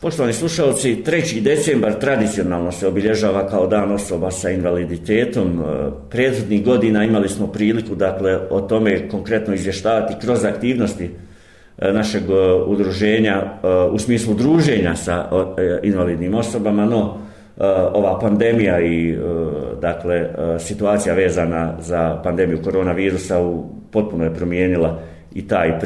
Poštovani slušalci, 3. decembar tradicionalno se obilježava kao dan osoba sa invaliditetom. E, prethodnih godina imali smo priliku dakle, o tome konkretno izvještavati kroz aktivnosti e, našeg e, udruženja u smislu druženja sa invalidnim osobama, no ova pandemija i dakle situacija vezana za pandemiju koronavirusa u, potpuno je promijenila i taj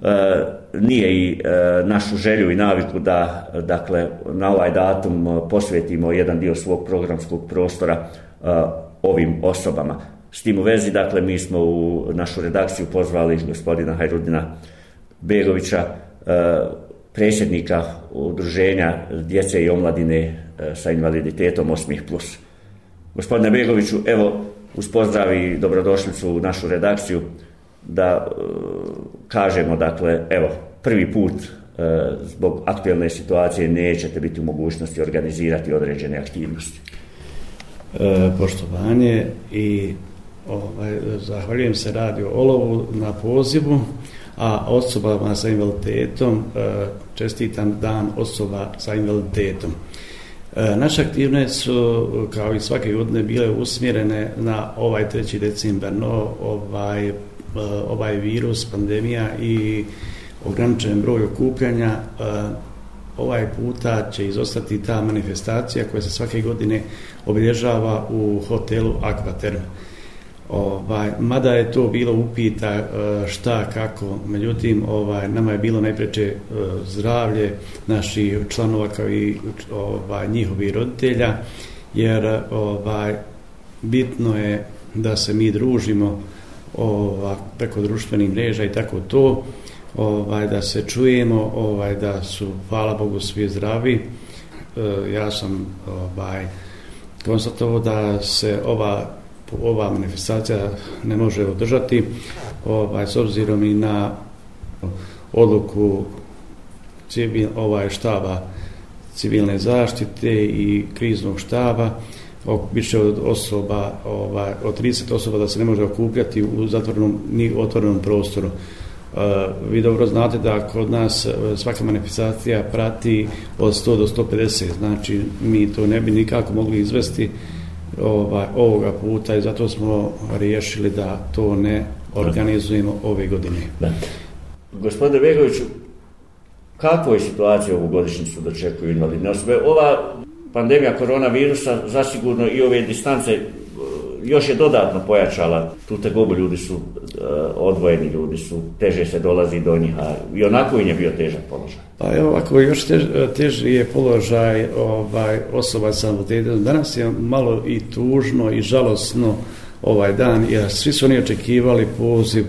pristupno nije i e, našu želju i naviku da dakle na ovaj datum e, posvetimo jedan dio svog programskog prostora e, ovim osobama. S tim u vezi, dakle, mi smo u našu redakciju pozvali gospodina Hajrudina Begovića, e, predsjednika udruženja djece i omladine e, sa invaliditetom 8+. Gospodine Begoviću, evo, uz pozdrav i dobrodošlicu u našu redakciju, da e, kažemo, dakle, evo, prvi put e, zbog aktuelne situacije nećete biti u mogućnosti organizirati određene aktivnosti. E, poštovanje i ovaj, zahvaljujem se radio Olovu na pozivu, a osobama sa invaliditetom e, čestitam dan osoba sa invaliditetom. E, naše aktivne su, kao i svake godine, bile usmjerene na ovaj 3. decembar, no ovaj E, ovaj virus, pandemija i ograničen broj okupljanja, e, ovaj puta će izostati ta manifestacija koja se svake godine obilježava u hotelu Aquaterm. Ovaj, mada je to bilo upita e, šta, kako, međutim, ovaj, nama je bilo najpreče zdravlje naših članova kao i ovaj, njihovi roditelja, jer ovaj, bitno je da se mi družimo ova, preko društvenih mreža i tako to, ovaj, da se čujemo, ovaj, da su, hvala Bogu, svi zdravi. E, ja sam ovaj, konstatovao da se ova, ova manifestacija ne može održati, ovaj, s obzirom i na odluku civil, ovaj, štaba civilne zaštite i kriznog štaba, više od osoba, ovaj, od 30 osoba da se ne može okupljati u zatvornom ni otvorenom prostoru. Uh, vi dobro znate da kod nas e, svaka manifestacija prati od 100 do 150, znači mi to ne bi nikako mogli izvesti ovaj, ovoga puta i zato smo riješili da to ne organizujemo ove godine. Da. Gospodine Begoviću, kakva je situacija ovu godišnjicu da čekuju invalidne osobe? Ova pandemija koronavirusa zasigurno i ove distance e, još je dodatno pojačala tu tegobu ljudi su uh, odvojeni ljudi su teže se dolazi do njih a i onako im je bio težak položaj pa evo ako još tež, e, teži je položaj ovaj osoba sa invaliditetom danas je malo i tužno i žalosno ovaj dan jer svi su oni očekivali poziv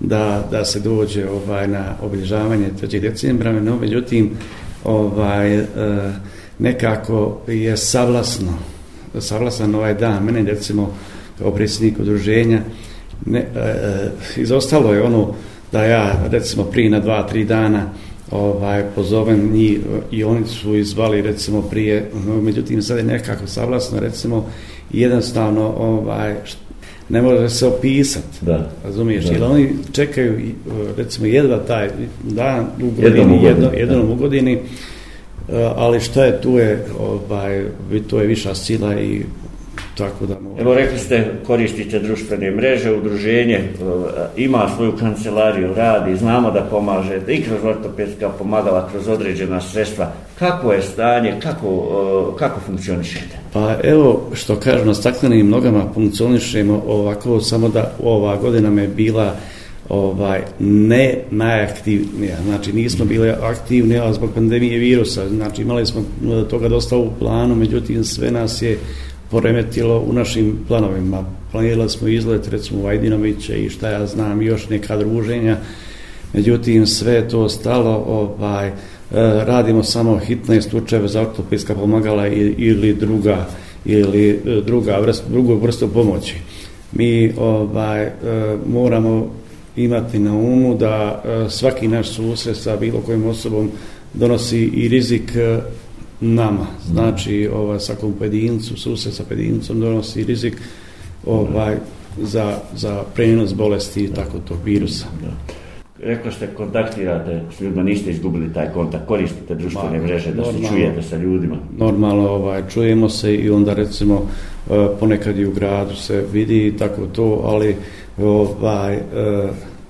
da, da se dođe ovaj na obilježavanje 3. decembra no međutim ovaj uh, nekako je savlasno, savlasan ovaj dan. Mene, recimo, kao predsjednik udruženja, ne, e, e, izostalo je ono da ja, recimo, prije na dva, tri dana ovaj, pozovem njih i oni su izvali, recimo, prije, no, međutim, sad je nekako savlasno, recimo, jednostavno, ovaj, ne može se opisati, da. razumiješ, da. jer oni čekaju, recimo, jedva taj dan u godini, jednom, jednom u godini, ali šta je tu je ovaj to je viša sila i tako da mogu. Evo rekli ste koristite društvene mreže, udruženje eh, ima svoju kancelariju, radi, znamo da pomaže i kroz ortopedska pomagala, kroz određena sredstva. Kako je stanje, kako, eh, kako funkcionišete? Pa evo što kažu na staklenim nogama funkcionišemo ovako, samo da ova godina me bila ovaj ne najaktivnija, znači nismo bili aktivni zbog pandemije virusa, znači imali smo e, toga dosta u planu, međutim sve nas je poremetilo u našim planovima. Planirali smo izlet recimo Vajdinoviće i šta ja znam još neka druženja, međutim sve to stalo, ovaj, e, radimo samo hitne slučajeve za ortopedska pomagala ili druga ili e, druga vrst, drugu vrstu pomoći. Mi ovaj, moramo imati na umu da e, svaki naš susret sa bilo kojim osobom donosi i rizik e, nama. Znači, ovaj, svakom pojedincu, susret sa pojedincu donosi rizik ovaj, za, za prenos bolesti i tako tog virusa. Da. Rekao ste, kontaktirate s ljudima, niste izgubili taj kontakt, koristite društvene mreže da se čujete sa ljudima. Normalno, ovaj, čujemo se i onda recimo e, ponekad i u gradu se vidi tako to, ali ovaj, e,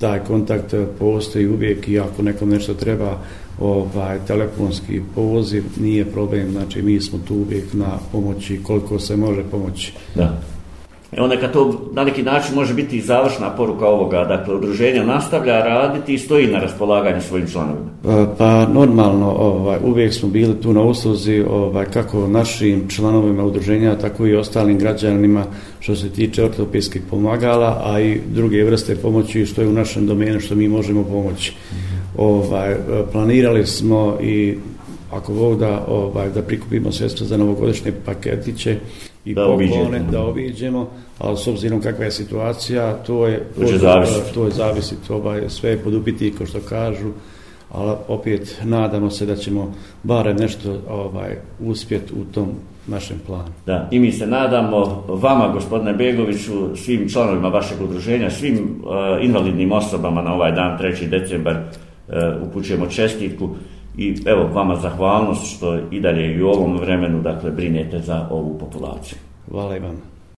taj kontakt postoji uvijek i ako nekom nešto treba ovaj, telefonski poziv, nije problem, znači mi smo tu uvijek na pomoći koliko se može pomoći. Da. Evo neka to na neki način može biti i završna poruka ovoga, dakle udruženje nastavlja raditi i stoji na raspolaganju svojim članovima. E, pa, normalno, ovaj, uvijek smo bili tu na usluzi ovaj, kako našim članovima udruženja, tako i ostalim građanima što se tiče ortopijskih pomagala, a i druge vrste pomoći što je u našem domenu što mi možemo pomoći. Ovaj, planirali smo i ako Bog da, ovaj, da prikupimo sredstva za novogodišnje paketiće i da poklone, da obiđemo, ali s obzirom kakva je situacija, to je, to je zavisiti. To je zavisiti, ovaj, sve je podupiti, ko što kažu, ali opet nadamo se da ćemo barem nešto ovaj, uspjeti u tom našem planu. Da, i mi se nadamo vama, gospodine Begoviću, svim članovima vašeg udruženja, svim uh, invalidnim osobama na ovaj dan, 3. decembar, uh, upućujemo čestitku i evo vama zahvalnost što i dalje i u ovom vremenu dakle brinete za ovu populaciju. Hvala i vam.